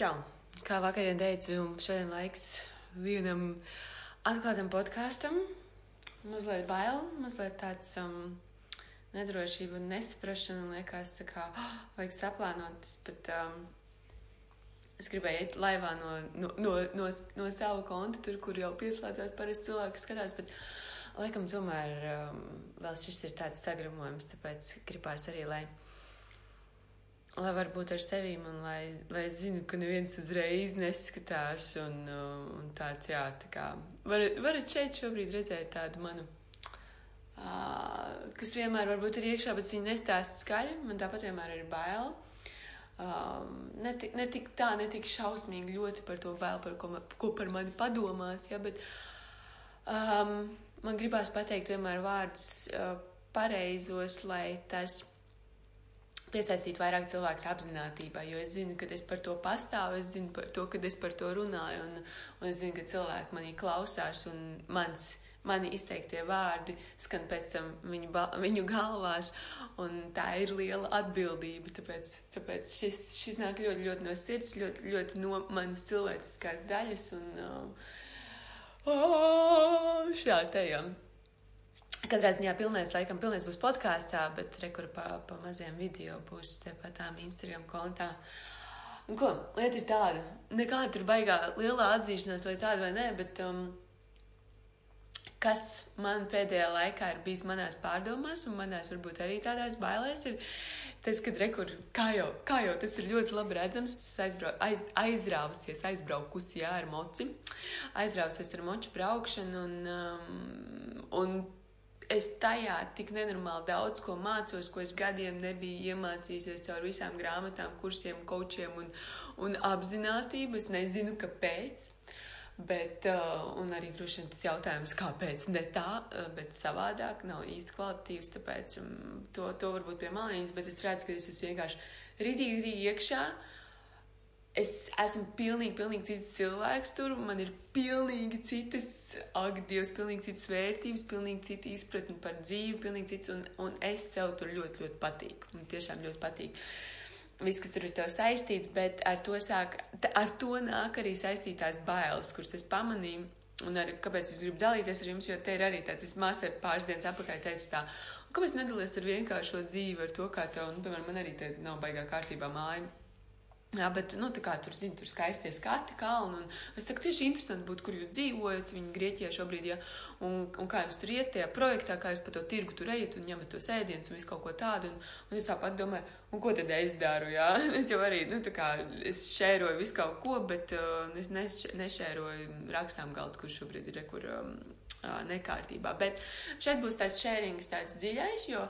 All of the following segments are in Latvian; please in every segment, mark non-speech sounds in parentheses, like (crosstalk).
Čau! Kā vakarā teicu, šodien laiks vienam atklātam podkāstam. Mazliet bail, mazliet tāds um, nedrošība un nesaprašana. Liekas, kā oh, vajag saplānot. Tas pat um, es gribēju iet laivā no, no, no, no, no sava konta, tur, kur jau pieslēdzās parasti cilvēki skatās. Bet, laikam, tomēr um, vēl šis ir tāds sagramojums, tāpēc gribās arī, lai lai var būt ar sevi un lai, lai zinu, ka neviens uzreiz neskatās. Un, uh, un tāds, jā, tā kā varat, varat šeit šobrīd redzēt tādu manu, uh, kas vienmēr varbūt ir iekšā, bet viņa nestāsta skaļi. Man tāpat vienmēr ir bail. Um, ne, tik, ne tik tā, ne tik šausmīgi ļoti par to bail, par ko, ko par mani padomās, ja, bet um, man gribās pateikt vienmēr vārdus uh, pareizos, lai tas piesaistīt vairāk cilvēku apziņotībai, jo es zinu, ka es par to pastāvu, es zinu par to, ka es par to runāju, un, un es zinu, ka cilvēki manī klausās, un mans, mani izteiktie vārdi skan pēc tam viņu, viņu galvās, un tā ir liela atbildība. Tāpēc, tāpēc šis, šis nāk ļoti, ļoti no sirds, ļoti, ļoti no manas cilvēciskās daļas, un uh, oh, šā tajam. Katrā ziņā pilnais, laikam, pilnais būs podkāstā, bet rekur pa, maziem video būs tepatām Instagram kontā. Un ko, lieta ir tāda, nekāda tur baigā lielā atzīšanās vai tāda vai nē, bet um, kas man pēdējā laikā ir bijis manās pārdomās un manās varbūt arī tādās bailēs, ir tas, ka rekur, kā jau, kā jau tas ir ļoti labi redzams, es aizbrau, aiz, aizrāvusies, aizbraukusi, jā, ar moci, aizrāvusies ar moču braukšanu un, um, un es tajā tik nenormāli daudz ko mācos, ko es gadiem nebiju iemācījusies caur visām grāmatām, kursiem, kočiem un, un apziņotību. Es nezinu, kāpēc. Bet, uh, un arī droši vien tas jautājums, kāpēc ne tā, uh, bet savādāk, nav īsti kvalitatīvs. Tāpēc um, to, to varbūt pie malīņas, bet es redzu, ka es esmu vienkārši rītīgi, rītīgi iekšā. Uh, es esmu pilnīgi, pilnīgi cits cilvēks tur. Man ir pilnīgi citas, ak, Dievs, pilnīgi citas vērtības, pilnīgi cita izpratne par dzīvi, pilnīgi cits. Un, un es sev tur ļoti, ļoti patīku. Man tiešām ļoti patīk. Viss, kas tur ir saistīts, bet ar to, sāk, ar to nāk arī saistītās bailes, kuras es pamanīju. Un arī, kāpēc es gribu dalīties ar jums, jo te ir arī tāds, es māsai pāris dienas apakaļ teicu tā, un kāpēc nedalies ar vienkāršo dzīvi, ar to, kā tev, nu, piemēram, man arī te nav baigā kārtībā māja Jā, bet, nu, kā tur, zini, tur skaistie skati, kalni, es saku, tieši interesanti būtu, kur jūs dzīvojat, viņi Grieķijā šobrīd, ja, un, un kā jums tur iet tajā projektā, kā jūs pa to tirgu tur ejat un ņemat tos ēdienus un visu kaut ko tādu, un, un es tāpat domāju, un ko tad es daru, jā, (laughs) es jau arī, nu, tā kā, es šēroju visu kaut ko, bet uh, es nešēroju rakstām galdu, kur šobrīd ir, kur um, uh, nekārtībā, bet šeit būs tāds šērings tāds dziļais, jo,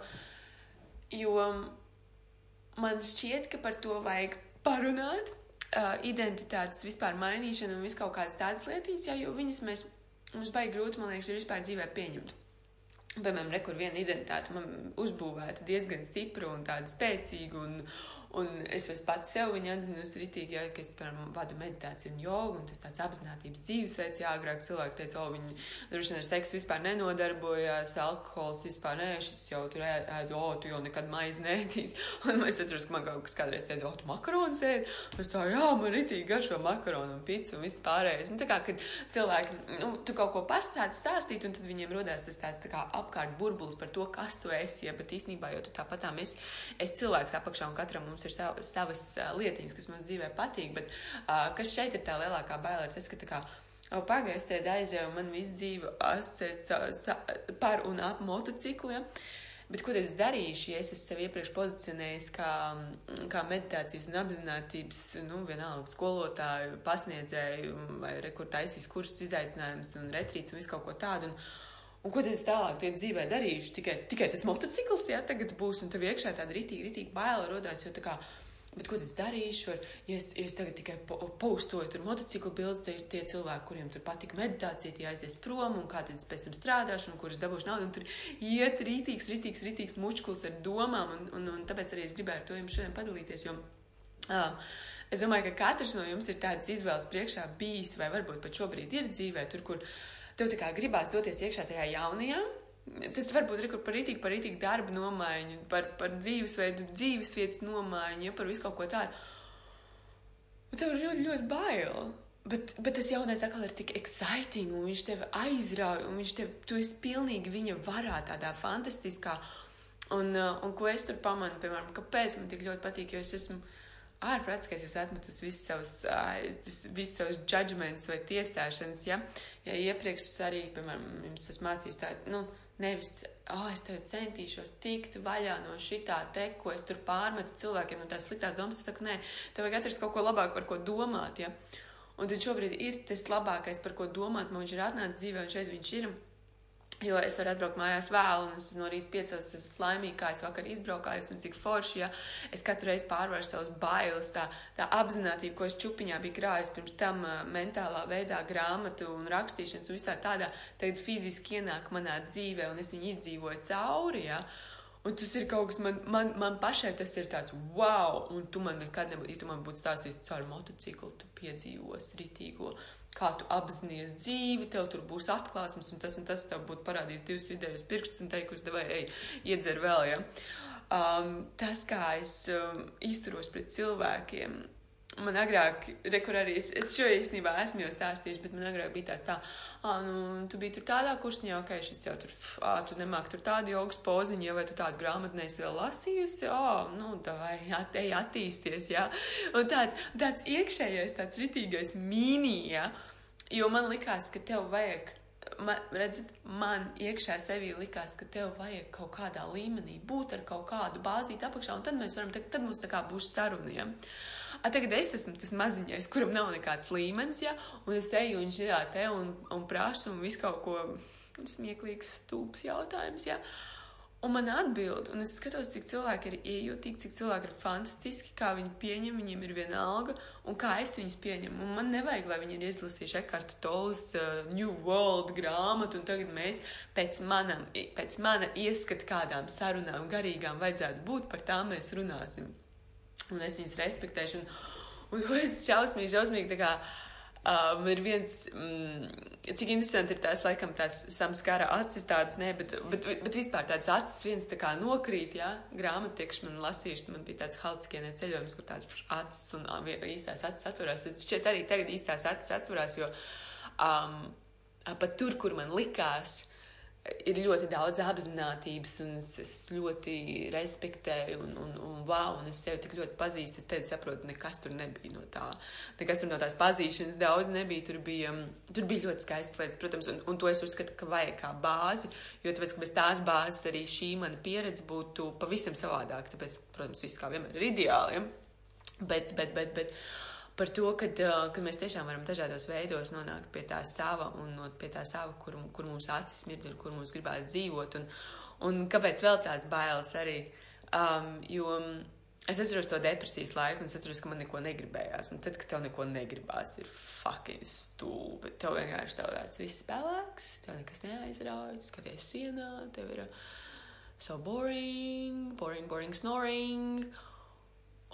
jo man šķiet, ka par to vajag parunāt, uh, identitātes vispār mainīšanu un visu kaut kādas tādas lietas, jā, jo viņas mēs, mums baigi grūti, man liekas, ir vispār dzīvē pieņemt. Piemēram, rekur viena identitāte man uzbūvēta diezgan stipra un tāda spēcīga, un, Un es pats sev viņu atzinusi ritīgi, ja, ka es, piemēram, vadu meditāciju un jogu, un tas tāds apzinātības dzīvesveids, jā, agrāk cilvēki teica, o, viņi droši vien ar seksu vispār nenodarbojās, alkohols vispār nē, šis jau tur ēd, o, tu jau nekad maizi nēdīs. (laughs) Un es atceros, ka man kaut kas kādreiz teica, o, tu makaronas ēd, es tā, jā, man ritīgi garšo makaronu un picu un viss pārējais. Un tā kā, kad cilvēki, nu, tu kaut ko pastāst, stāstīt, un tad viņiem rodās tas tāds tā kā apkārt burbulis par to, kas tu esi, ja, bet īstenībā jau tu tāpatām esi, esi cilvēks apakšā un katram mums mums ir sav, savas lietiņas, kas mums dzīvē patīk, bet kas šeit ir tā lielākā baila, ir tas, ka tā kā. Pagājis te aizēju, man viss dzīve asociēts par un ap motociklu, ja? Bet ko tad es darīšu, ja es esmu sev iepriekš pozicionējis kā, kā meditācijas un apzinātības, nu, vienalga skolotāju, pasniedzēju vai rekurtaisīs kursus izaicinājumus un retrīts un visu kaut ko tādu. Un, Un ko tad es tālāk tie dzīvē darīšu? Tikai, tikai tas motocikls, jā, tagad būs, un tev iekšā tāda ritīgi, ritīgi baila rodās, jo kā, bet ko es darīšu, ar, ja, es, ja es tagad tikai po, postoju tur motociklu bildes, tie ir tie cilvēki, kuriem tur patika meditācija, tie aizies prom, un kā tad es pēc tam strādāšu, un kurus dabūšu naudu, un tur iet ritīgs, ritīgs, ritīgs mučkuls ar domām, un, un, un tāpēc arī es gribēju ar to jums šodien padalīties, jo, uh, Es domāju, ka katrs no jums ir tādas izvēles priekšā bijis, vai varbūt pat šobrīd ir dzīvē, tur, kur uh, tev tā kā gribās doties iekšā tajā jaunajā. Tas var būt arī par rītīgu, par rītīgu darbu nomaiņu, par, par dzīvesveidu, dzīvesvietas nomaiņu, ja par visu kaut ko tādu. Un tev ir ļoti, ļoti bail. Bet, bet tas jaunais atkal ir tik exciting, un viņš tev aizrauja, un viņš tev, tu esi pilnīgi viņa varā, tādā fantastiskā. Un, uh, un ko es tur pamanu, piemēram, kāpēc man tik ļoti patīk, jo es esmu ārprāts, ka es esmu atmetus visus savus, visus savus judgments vai tiesāšanas, ja, ja iepriekš es arī, piemēram, jums esmu mācījis tā, nu, nevis, oh, es tev centīšos tikt vaļā no šitā te, ko es tur pārmetu cilvēkiem, no tās sliktās domas, es saku, nē, tev vajag atrast kaut ko labāku, par ko domāt, ja. Un tad šobrīd ir tas labākais, par ko domāt, man viņš ir atnācis dzīvē, un šeit viņš ir. Jo es varu atbraukt mājās vēl, un es no rīta piecos, es laimīgi, kā es vakar izbraukājos, un cik forši, ja es katru reizi pārvaru savus bailes, tā, tā apzinātība, ko es čupiņā biju krājis pirms tam uh, mentālā veidā grāmatu un rakstīšanas un visā tādā, tagad fiziski ienāk manā dzīvē, un es viņu izdzīvoju cauri, ja. Un tas ir kaut kas, man, man, man pašai tas ir tāds wow, un tu man nekad nebūtu, ja tu man būtu stāstījis caur motociklu, tu piedzīvos ritīgo kā tu apzinājies dzīvi, tev tur būs atklāsmes, un tas un tas tev būtu parādījis divus vidējos pirkstus un teikusi, vai ej, iedzer vēl, ja. Um, tas, kā es um, izturos pret cilvēkiem, man agrāk, rekur arī, es, es šo īstenībā esmu jau stāstījuši, bet man agrāk bija tāds tā, ā, nu, tu biji tur tādā kursņā, ok, šis jau tur, ā, tu nemāk tur tādu jogas poziņu, ja vai tu tādu grāmatu neesi vēl lasījusi, ā, nu, tā vai ej attīsties, jā. Un tāds, tāds iekšējais, tāds ritīgais mīnī, jā, jo man likās, ka tev vajag man, redzat, man iekšā sevī likās, ka tev vajag kaut kādā līmenī būt ar kaut kādu bāzīti apakšā, un tad mēs varam, tad, tad mums tā kā būs saruniem. A, tagad es esmu tas maziņais, kuram nav nekāds līmenis, ja, un es eju un šitā te un, un prasu un visu kaut ko smieklīgs, stūps jautājums, ja. Un man atbild, un es skatos, cik cilvēki ir iejūtīgi, cik cilvēki ir fantastiski, kā viņi pieņem, viņiem ir viena alga, un kā es viņus pieņemu. Un man nevajag, lai viņi ir izlasījuši Ekarta Tolas uh, New World grāmatu, un tagad mēs pēc, manam, pēc mana ieskata kādām sarunām garīgām vajadzētu būt, par tām mēs runāsim. Un es viņus respektēšu, un, un es šausmīgi, šausmīgi tā kā Um, ir viens, mm, cik interesanti ir tās, laikam, tās samskara acis tādas, ne, bet, bet, bet vispār tādas acis viens tā kā nokrīt, jā, grāmatiekš man lasījuši, man bija tāds halcikienais ceļojums, kur tāds acis un īstās acis atvarās. Tad šķiet arī tagad īstās acis atvarās, jo um, pat tur, kur man likās, ir ļoti daudz apziņotības, un es, es ļoti respektēju, un, un, un wow, un es sevi tik ļoti pazīstu. Es teicu, saprotu, nekas tur nebija no tā. Nekas tur no tās pazīšanas daudz nebija. Tur bija, tur bija ļoti skaistas lietas, protams, un, un to es uzskatu, ka vajag kā bāzi, jo tāpēc, bez tās bāzes arī šī mana pieredze būtu pavisam savādāka. Tāpēc, protams, viss kā vienmēr ir ideāli. Ja? Bet, bet, bet, bet, par to, ka, ka mēs tiešām varam dažādos veidos nonākt pie tā sava un no, pie tā sava, kur, kur mums acis mirdz un kur mums gribās dzīvot. Un, un kāpēc vēl tās bailes arī? Um, jo es atceros to depresijas laiku, un es atceros, ka man neko negribējās. Un tad, kad tev neko negribās, ir fucking stulbi. Tev vienkārši tev tāds viss pelēks, tev nekas neaizrauj, skaties sienā, tev ir so boring, boring, boring snoring.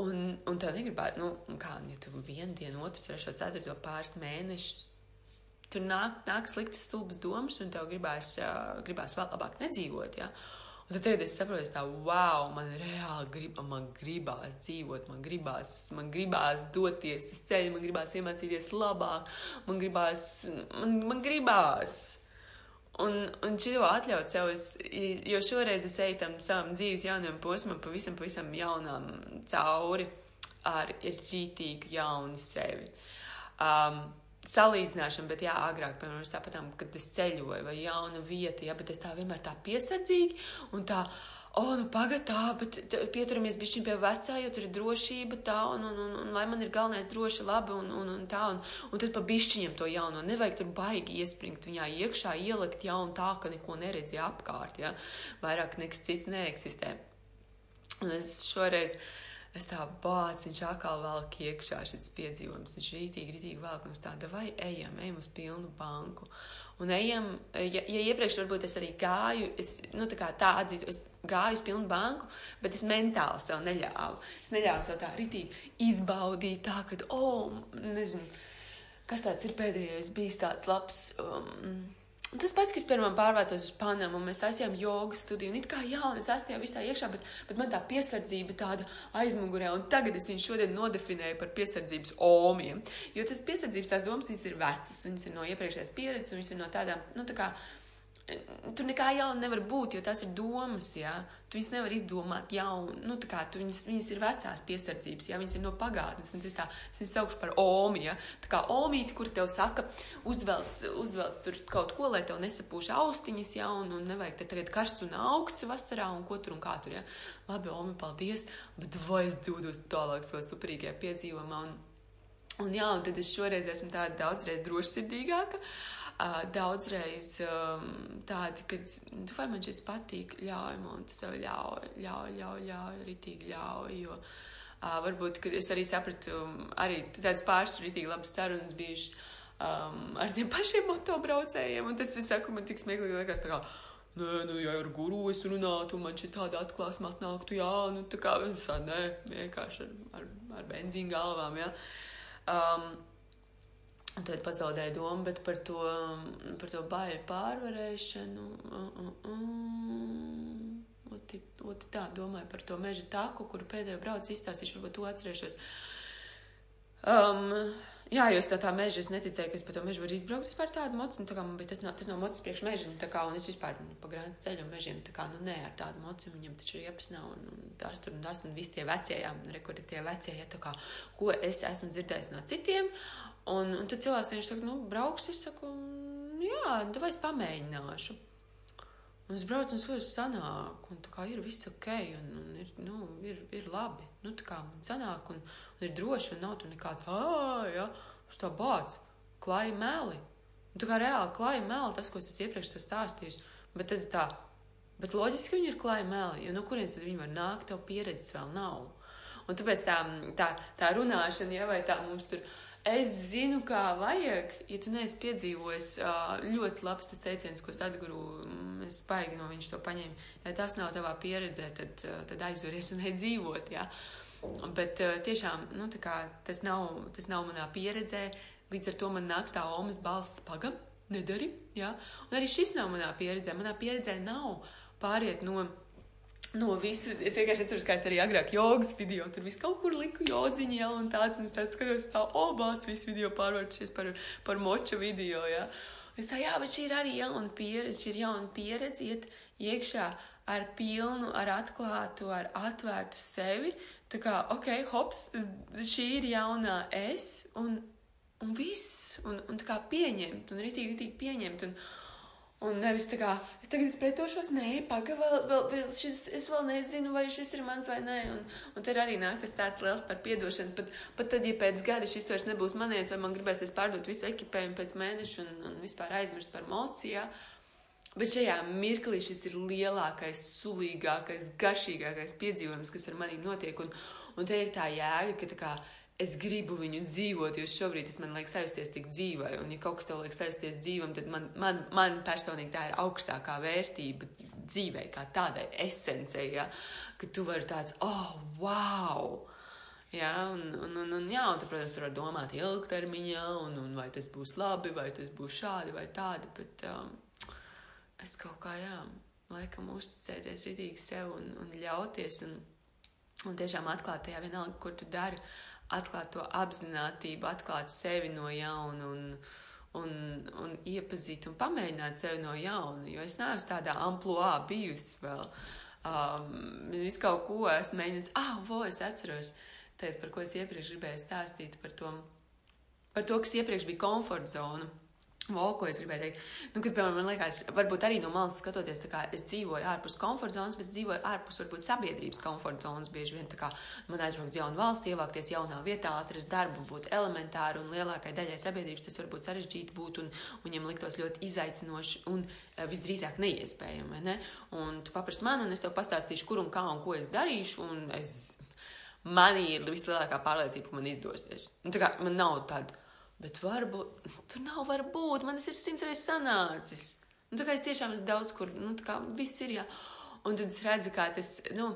Un, un tev negribētu, nu, kā, ja tu vienu dienu, otru, trešo, ceturto pāris mēnešus, tur nāk, nāk sliktas stulbas domas, un tev gribās, uh, gribās vēl labāk nedzīvot. Ja? Un tad tagad es saprotu, tā, wow, man reāli grib, man gribās dzīvot, man gribās, man gribās doties uz ceļu, man gribās iemācīties labāk, man gribās, man, man gribās. Un, un šo atļaut sev, es, jo šoreiz es eju tam savam dzīves jaunam posmam, pavisam, pavisam jaunām cauri ar rītīgu jaunu sevi. Um, salīdzināšana, bet jā, agrāk, piemēram, es tāpatām, kad es ceļoju vai jauna vieta, jā, bet es tā vienmēr tā piesardzīgi un tā, oh, nu pagad tā, bet pieturamies bišķiņ pie vecā, jo tur ir drošība tā, un, un, un, un lai man ir galvenais droši labi, un, un, un tā, un, un tad pa bišķiņam to jauno, nevajag tur baigi iespringt viņā iekšā, ielikt jaunu tā, ka neko neredzi apkārt, jā, vairāk nekas cits neeksistē. Un es šoreiz, es tā bāc, viņš atkal velk iekšā šis piedzīvojums, viņš rītīgi, rītīgi velk, es tāda, vai ejam, ejam uz pilnu banku. Un ejam, ja, ja iepriekš varbūt es arī gāju, es, nu tā kā tā atzītu, es gāju uz pilnu banku, bet es mentāli sev neļāvu. Es neļāvu sev tā ritīgi izbaudīt, tā, ka, oh, nezinu, kas tāds ir pēdējais bijis tāds labs. Um, Tas pats, kas pirmā pārvācos uz Panamu, mēs taisījām jogas studiju, un it kā jā, un es esmu jau visā iekšā, bet, bet man tā piesardzība tāda aizmugurē, un tagad es viņu šodien nodefinēju par piesardzības omiem. Jo tas piesardzības tās domas, viņas ir vecas, viņas ir no iepriekšējās pieredzes, un viņas ir no tādām, nu tā kā, Tur nekā jauna nevar būt, jo tās ir domas, jā. Tu viņas nevar izdomāt jaunu. Nu, kā tu viņas, viņas ir vecās piesardzības, jā, viņas ir no pagātnes. Es tā, es viņas saukšu par omi, jā. Tā kā omīti, kur tev saka, uzvelc, uzvelc tur kaut ko, lai tev nesapūš austiņas, jā, un, nevajag te tagad karsts un augsts vasarā, un ko tur un kā tur, jā. Labi, omi, paldies, bet vai es dodos tālāk savā superīgajā piedzīvumā. Un, un jā, un tad es šoreiz esmu tāda daudzreiz drošsirdīgāka. Uh, uh, daudzreiz um, tādi, ka, nu, vai man šis patīk, ļauj man, tas tev ļauj, ļauj, ļauj, ļauj, ritīgi ļauj, jo uh, varbūt, kad es arī sapratu, arī tāds pāris ritīgi labas sarunas bijušas um, ar tiem pašiem motobraucējiem, un tas, es saku, man tik smieklīgi liekas, tā kā, Nē, nu, ja ar guru es runātu, man šī tāda atklāsme atnāktu, jā, nu, tā kā, nē, vienkārši ar, ar, ar benzīnu galvām, jā. Um, Un tad pazaudēju domu, par to, par to baiļu pārvarēšanu. Uh, uh, uh. Oti, oti tā domāju par to meža taku, kuru pēdējo braucu izstāstīšu, varbūt to atcerēšos. Um, jā, jo es tā tā meža, es neticēju, ka es pa to mežu varu izbraukt vispār tādu mocu, nu tā kā man bija tas nav, tas nav mocis priekš meža, nu tā kā, un es vispār nu, pa grāntu ceļu un mežiem, tā kā, nu nē, ar tādu moci viņam taču riepas nav, un, un tās tur un tās, un visi tie vecie, jā, rekordi tie vecie, jā, tā kā, ko es esmu dzirdējis no citiem, Un, un tad cilvēks viņš saka, nu, brauks, es saku, jā, tad vai es pamēģināšu. Un es braucu un soļus sanāk, un tā kā ir viss ok, un, un ir, nu, ir, ir labi. Nu, tā kā man sanāk, un, un ir droši, un nav tur nekāds, ā, jā, uz tā bāc, klāja meli. Un tā kā reāli klāja meli, tas, ko es esmu iepriekš stāstījis. Bet tad tā, bet loģiski viņi ir klāja meli, jo no kurienes tad viņi var nākt, tev pieredzes vēl nav. Un tāpēc tā, tā, tā runāšana, ja vai tā mums tur es zinu, kā vajag, ja tu neesi piedzīvojis ļoti labs tas teiciens, ko Sadguru, es baigi no viņš to paņēmu. Ja tas nav tavā pieredzē, tad, tad aizveries un ej dzīvot, jā. Bet tiešām, nu, kā tas nav, tas nav manā pieredzē, līdz ar to man nāks tā omas balss pagam, nedari, jā. Un arī šis nav manā pieredzē. Manā pieredzē nav pāriet no no visa, es vienkārši atceros, kā es arī agrāk jogas video, tur viss kaut kur liku jodziņu, ja, un tāds, un es tā skatos, tā, o, bāc, visu video pārvērtušies par, par moča video, ja. Es tā, jā, bet šī ir arī jauna pieredze, šī ir jauna pieredze, iet iekšā ar pilnu, ar atklātu, ar atvērtu sevi, tā kā, ok, hops, šī ir jaunā es, un, un viss, un, un tā kā pieņemt, un ritīgi, ritīgi pieņemt, un, Un nevis tā kā, es tagad es pretošos, nē, pagaidi, vēl, vēl, vēl šis, es vēl nezinu, vai šis ir mans vai nē. Un, un tad arī nāk tas tāds liels par piedošanu. Pat, pat tad, ja pēc gada šis vairs nebūs manies, vai man gribēsies pārdot visu ekipējumu pēc mēneša un, un vispār aizmirst par mocijā. Bet šajā mirklī šis ir lielākais, sulīgākais, garšīgākais piedzīvojums, kas ar maniem notiek. Un, un te ir tā jēga, ka tā kā es gribu viņu dzīvot, jo šobrīd tas man liek sajusties tik dzīvai, un ja kaut kas tev liek sajusties dzīvam, tad man, man, man personīgi tā ir augstākā vērtība dzīvei, kā tādai esencei, ja, ka tu vari tāds, oh, wow! Jā, un, un, un, un, jā, un tad, protams, var domāt ilgtermiņā, un, un vai tas būs labi, vai tas būs šādi vai tādi, bet um, es kaut kā, jā, laikam uzticēties ritīgi sev un, un ļauties, un, un tiešām atklāt tajā vienalga, kur tu dari, atklāt to apziņotību, atklāt sevi no jauna un, un, un iepazīt un pamēģināt sevi no jauna. Jo es neesmu tādā amplitūnā bijusi vēl. Um, es kaut ko esmu mēģinājis, ah, vo, es atceros, teikt, par ko es iepriekš gribēju stāstīt, par to, par to kas iepriekš bija komforta zona. O, ko es gribēju teikt? Nu, kad, piemēram, man liekas, varbūt arī no malas skatoties, kā es dzīvoju ārpus komforta zonas, bet dzīvoju ārpus, varbūt, sabiedrības komforta zonas. Bieži vien tā kā man aizbraukt uz jaunu valsti, ievākties jaunā vietā, atrast darbu, būt elementāri un lielākai daļai sabiedrības tas varbūt sarežģīti būt un, un viņam liktos ļoti izaicinoši un uh, visdrīzāk neiespējami. Ne? Un tu paprasti man, un es tev pastāstīšu, kur un kā un ko es darīšu, un es, manī ir vislielākā pārliecība, ka man izdosies. Un, tā kā man nav tāda Bet varbūt tur nav varbūt, man tas ir simts reizes sanācis. Un tā kā es tiešām esmu daudz kur, nu tā kā viss ir jā. Un tad es redzu, kā tas, nu,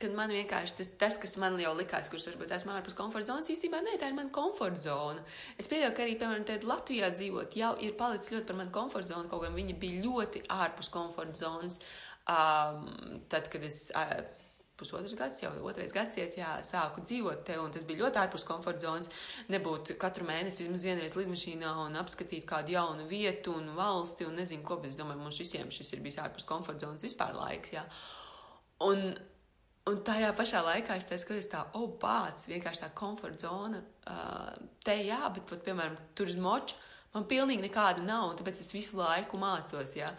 kad man vienkārši tas, tas, kas man jau likās, kurš varbūt esmu ārpus komforta zonas, īstenībā nē, tā ir mana komforta zona. Es pieļauju, ka arī, piemēram, te Latvijā dzīvot, jau ir palicis ļoti par manu komforta zonu, kaut gan viņa bija ļoti ārpus komforta zonas. Um, tad, kad es uh, pusotrs gads, jau otrais gads iet, jā, sāku dzīvot te, un tas bija ļoti ārpus komforta zonas. Nebūt katru mēnesi vismaz vienreiz lidmašīnā un apskatīt kādu jaunu vietu un valsti un nezinu ko, bet es domāju, mums visiem šis ir bijis ārpus komforta zonas vispār laiks, jā. Un, Un tajā pašā laikā es teicu, ka tā, oh, bācis, vienkārši tā komforta zona. Uh, te jā, bet, pat, piemēram, tur uz moča man pilnīgi nekāda nav, un tāpēc es visu laiku mācos, jā.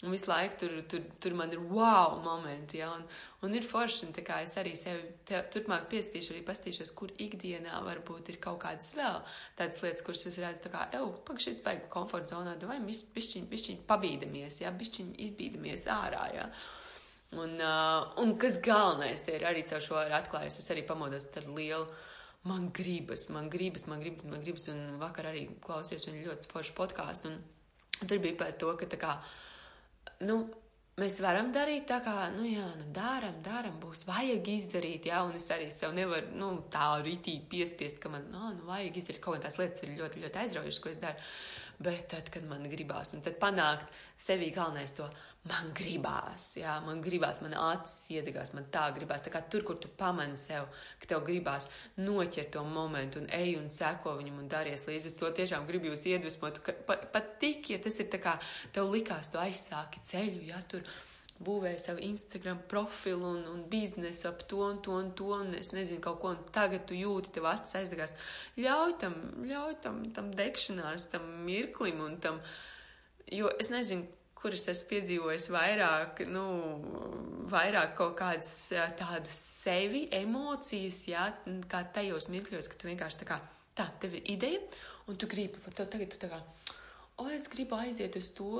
Un visu laiku tur, tur, tur man ir wow momenti, jā, un, un ir forši, un tā kā es arī sevi te, turpmāk piestīšu, arī pastīšos, kur ikdienā varbūt ir kaut kādas vēl tādas lietas, kuras es redzu, tā kā, ew, pagaši es beigu komforta zonā, vai bišķiņ, bišķiņ pabīdamies, jā, bišķiņ izbīdamies ārā, jā. Un, uh, un kas galvenais, te ir arī caur šo arī atklājis, es arī pamodos ar lielu, man gribas, man gribas, man gribas, man gribas, un vakar arī klausījos viņa ļoti foršu podkāstu, un tur bija par to, ka tā kā, nu, mēs varam darīt tā kā, nu jā, nu dāram, dāram, būs vajag izdarīt, jā, un es arī sev nevaru, nu, tā ritīgi piespiest, ka man, no, nu, vajag izdarīt kaut kādas lietas ir ļoti, ļoti aizraujušas, ko es daru. Bet tad, kad man gribās, un tad panākt sevī galvenais to, man gribās, jā, man gribās, man acis iedegās, man tā gribās. Tā kā tur, kur tu pamani sev, ka tev gribās noķert to momentu un ej un seko viņam un daries līdzi. Es to tiešām gribu jūs iedvesmot, ka pat, pat tik, ja tas ir tā kā tev likās, tu aizsāki ceļu, jā, tur būvēja savu Instagram profilu un, un biznesu ap to un to un to, un es nezinu, kaut ko, un tagad tu jūti, tev acis aizdegās. Ļauj tam, ļauj tam, tam degšanās, tam mirklim un tam, jo es nezinu, kuras esmu piedzīvojis vairāk, nu, vairāk kaut kādas tādu sevi, emocijas, jā, kā tajos mirkļos, ka tu vienkārši tā kā, tā, tev ir ideja, un tu gribi, pat tev tagad tu tā kā, o, es gribu aiziet uz to.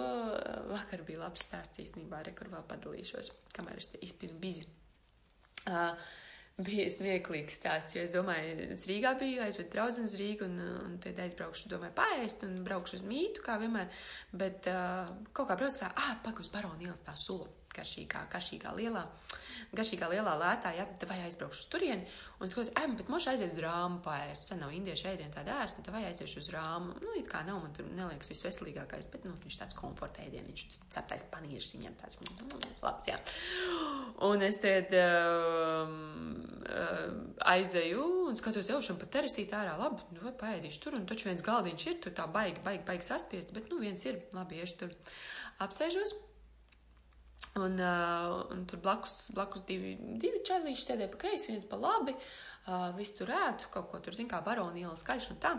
Vakar bija labs stāsts īstenībā, re, kur vēl padalīšos, kamēr es izpildu bizi. Uh, bija smieklīgs stāsts, jo es domāju, es Rīgā biju, aizvedu draudzenes Rīgu un, un te aizbraukšu, domāju, paēst un braukšu uz mītu, kā vienmēr, bet uh, kaut kā braucu, ah, pak uz Baroni ielas tā sula, karšīgā, karšīgā lielā. Garšīgā lielā lētā, ja, vai aizbraukšu uz turieni, un skatos, ai, bet moši aizies uz rāmu paēst, sen nav indiešu ēdienu tāda ēst, tad vai aiziešu uz rāmu, nu, it kā nav, man tur neliekas visveselīgākais, bet, nu, viņš tāds komforta ēdienu, viņš ceptais panīrs viņam tāds, mm, labs, jā. Un es tad um, uh, aizeju un skatos, jau šam pat teresīt ārā, labi, nu, vai paēdīšu tur, un taču viens galdiņš ir, tur tā baigi, baigi, baigi saspiest, bet, nu, viens ir, labi, iešu tur apsēžos. Un, uh, un tur blakus, blakus divi, divi čailīši sēdēja pa kreisi, viens pa labi. Uh, viss tur ētu, kaut ko tur, zin, kā baroni iela skaļš un tā.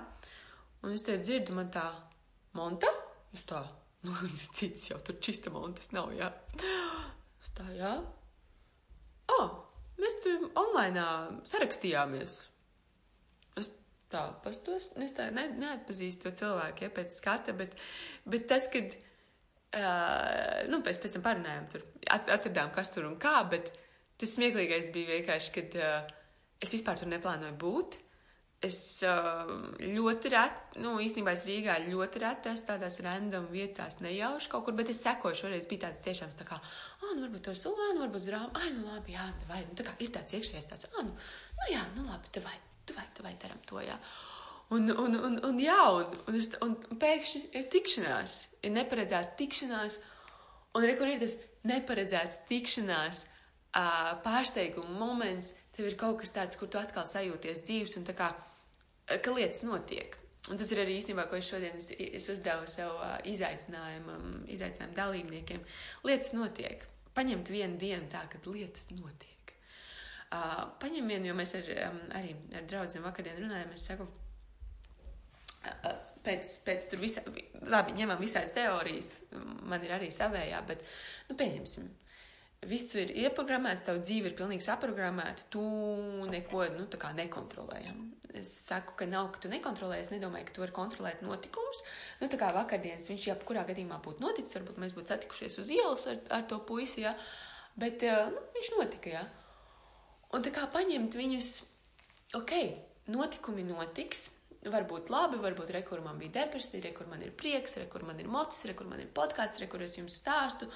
Un es te dzirdu, man tā, monta? Es tā, (laughs) nu, cits jau tur čista montas nav, jā. Es tā, jā. O, oh, mēs tur online sarakstījāmies. Es tā, pastos, es tā ne, neatpazīstu to cilvēku, ja, pēc skata, bet, bet tas, kad Uh, nu, pēc, pēc tam parunājām, tur atradām, kas tur un kā, bet tas smieklīgais bija vienkārši, kad uh, es vispār tur neplānoju būt. Es uh, ļoti reti, nu, īstenībā es Rīgā ļoti reti esmu tādās random vietās, nejauši kaut kur, bet es sekoju šoreiz, bija tāds tiešām tā kā, ah, nu, varbūt to sulānu, varbūt zrām, ai, nu, labi, jā, vai, nu, tā kā ir tāds iekšējais tāds, ah, nu, nu, jā, nu, labi, tā vai, tā vai, tā vai daram to, jā. Uh, Un, un, un, un, jā, un, un, es, un pēkšņi ir tikšanās, ir neparedzēta tikšanās, un re, ir tas neparedzēts tikšanās, uh, pārsteiguma moments, tev ir kaut kas tāds, kur tu atkal sajūties dzīves, un tā kā, ka lietas notiek. Un tas ir arī īstenībā, ko es šodien es, es uzdevu sev uh, izaicinājumam, izaicinājumu dalībniekiem. Lietas notiek. Paņemt vienu dienu tā, kad lietas notiek. Uh, paņem vienu, jo mēs ar, um, arī ar draugiem vakardien runājām, es saku, pēc, pēc visā, labi, ņemam visādas teorijas, man ir arī savējā, bet, nu, pieņemsim, viss ir ieprogrammēts, tavu dzīve ir pilnīgi saprogrammēta, tu neko, nu, tā kā nekontrolējam. Es saku, ka nav, ka tu nekontrolē, es nedomāju, ka tu vari kontrolēt notikumus. Nu, tā kā vakardienas viņš jau kurā gadījumā būtu noticis, varbūt mēs būtu satikušies uz ielas ar, ar to puisi, jā, bet, nu, viņš notika, jā. Un tā kā paņemt viņus, ok, notikumi notiks, varbūt labi, varbūt re, kur man bija depresija, re, kur man ir prieks, re, kur man ir mocis, re, kur man ir podkāsts, re, kur es jums stāstu.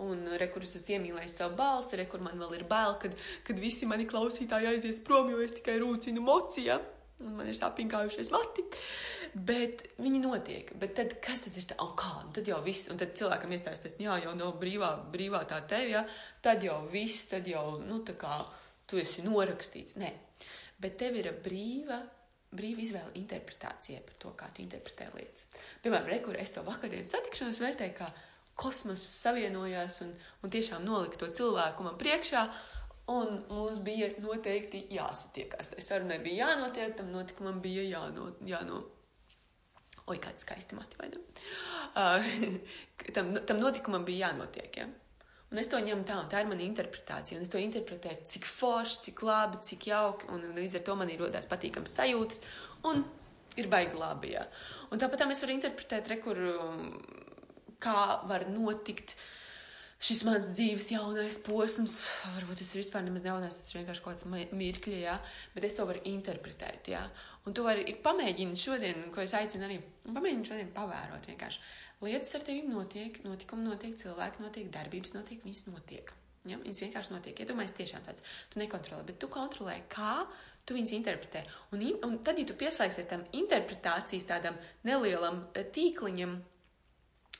Un re, kur es esmu iemīlējis savu balsi, re, kur man vēl ir bail, kad, kad visi mani klausītāji aizies prom, jo es tikai rūcinu mocijā. Un man ir sāpīgājušies mati. Bet viņi notiek. Bet tad, kas tad ir tā? Oh, kā? Un tad jau viss, un tad cilvēkam iestājas jā, jau nav brīvā, brīvā tā tevi, jā. Tad jau viss, tad jau, nu, tā kā tu esi norakstīts. Nē. Bet tev ir brīva brīva izvēle interpretācijai par to, kā tu interpretē lietas. Piemēram, rekur es to vakardienas satikšanos vērtēju, kā kosmos savienojās un, un tiešām nolika to cilvēku man priekšā. Un mums bija noteikti jāsatiekās. Tai sarunai bija jānotiek, tam notikumam bija jāno, jāno, Oi, kāda skaista mati, vai ne? (laughs) Uh, (laughs) tam, tam notikumam bija jānotiek, ja? Un es to ņemu tā, un tā ir mana interpretācija. Un es to interpretēju, cik forši, cik labi, cik jauki. Un līdz ar to man ir rodās patīkams sajūtas. Un ir baigi labi. Jā. Un tāpat tā mēs varam interpretēt, re, kur, um, kā var notikt šis mans dzīves jaunais posms. Varbūt tas ir vispār nemaz jaunais, tas ir vienkārši kaut kāds mirkļi, jā. Bet es to varu interpretēt, jā. Un tu vari pamēģināt šodien, ko es aicinu arī, pamēģināt šodien pavērot vienkārši Lietas ar tevi notiek, notikumi notiek, cilvēki notiek, darbības notiek, viss notiek. Ja? Viņas vienkārši notiek. Iedomājies, ja tiešām tāds. Tu nekontrolē, bet tu kontrolē, kā tu viņus interpretē. Un, un tad, ja tu pieslēgsies tam interpretācijas tādam nelielam eh, tīkliņam,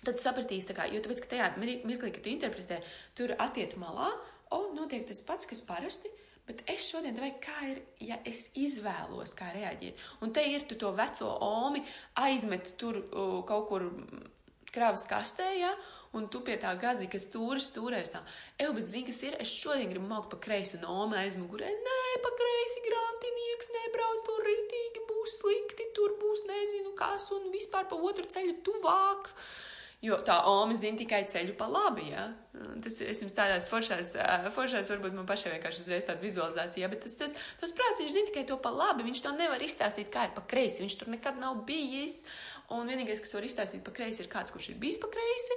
tad tu sapratīsi, kā, jo tāpēc, ka tajā mirklī, kad tu interpretē, tur attiet malā, o, notiek tas pats, kas parasti. Bet es šodien tev kā ir, ja es izvēlos, kā reaģēt. Un te ir tu to veco omi, aizmet tur uh, kaut kur krāvas kastē, ja, un tu pie tā gazika stūris stūrēs tā. Eju, bet zini, kas ir? Es šodien gribu maukt pa kreisi un oma aizmugurē. Nē, pa kreisi grantinieks nebrauc, tur rītīgi būs slikti, tur būs nezinu kas, un vispār pa otru ceļu tuvāk. Jo tā Oma zina tikai ceļu pa labi. Ja? Tas ir jums tādās foršās, foršās, varbūt man pašai vienkārši uzreiz tāda vizualizācija, bet tas, tas, tas prāts, viņš zina tikai to pa labi. Viņš to nevar izstāstīt, kā ir pa kreisi. Viņš tur nekad nav bijis. Un vienīgais, kas var izstāstīt pa kreisi, ir kāds, kurš ir bijis pa kreisi,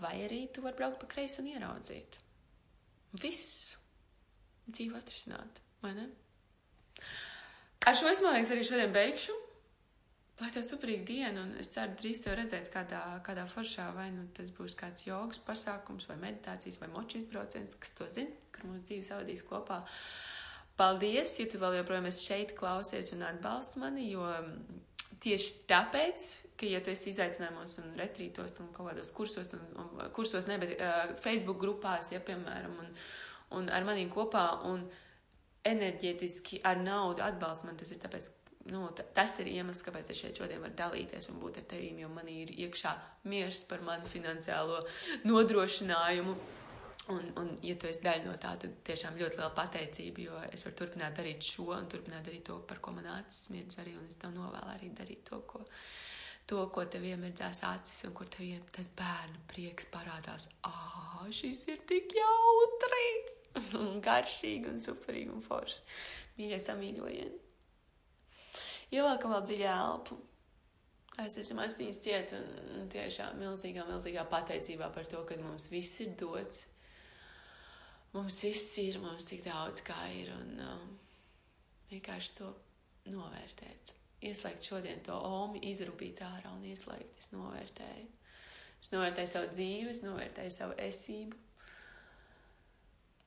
vai arī tu vari braukt pa kreisi un ieraudzīt. Viss dzīve atrisināt, vai ne? Ar šo es, man liekas, arī šodien beigšu. Lai tev superīga diena, un es ceru drīz tev redzēt kādā, kādā foršā, vai nu tas būs kāds jogas pasākums, vai meditācijas, vai moču izbrauciens, kas to zina, kur mūsu dzīve savadīs kopā. Paldies, ja tu vēl joprojām esi šeit klausies un atbalsti mani, jo tieši tāpēc, ka, ja tu esi izaicinājumos un retrītos un kaut kādos kursos, un, un kursos ne, bet uh, Facebook grupās, ja, piemēram, un, un ar maniem kopā, un enerģētiski ar naudu atbalst man, tas ir tāpēc, nu, tas ir iemesls, kāpēc es šeit šodien varu dalīties un būt ar tevīm, jo man ir iekšā miers par manu finansiālo nodrošinājumu. Un, un, ja tu esi daļa no tā, tad tiešām ļoti liela pateicība, jo es varu turpināt darīt šo un turpināt darīt to, par ko man acis smiedz arī, un es tev novēlu arī darīt to, ko, to, ko tev iemirdzās acis, un kur tev tas bērnu prieks parādās. Ā, šis ir tik jautri, (laughs) un garšīgi, un superīgi, un forši. Mīļie samīļojieni. Ievelkam vēl dziļā elpu. Aiziesim astoņas ciet, un tiešām milzīgā, milzīgā pateicībā par to, ka mums viss ir dots mums viss ir, mums tik daudz kā ir, un um, vienkārši to novērtēt. Ieslēgt šodien to omi, izrūpīt ārā un ieslēgt. Es novērtēju. Es novērtēju savu dzīvi, es novērtēju savu esību.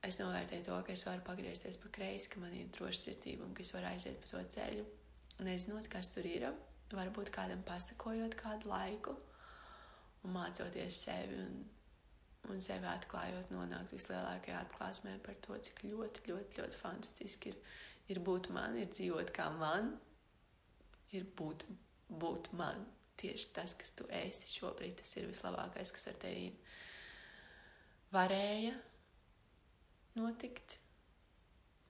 Es novērtēju to, ka es varu pagriezties pa kreisi, ka man ir droša sirdība un ka es varu aiziet pa to ceļu. Nezinot, kas tur ir, varbūt kādam pasakojot kādu laiku un mācoties sevi un un sevi atklājot, nonākt vislielākajā atklāsmē par to, cik ļoti, ļoti, ļoti fantastiski ir, ir būt man, ir dzīvot kā man, ir būt, būt man. Tieši tas, kas tu esi šobrīd, tas ir vislabākais, kas ar tevi varēja notikt,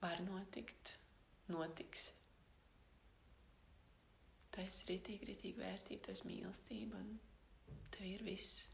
var notikt, notiks. Tu esi ritīgi, ritīgi vērtība, esi mīlestība, un tev ir viss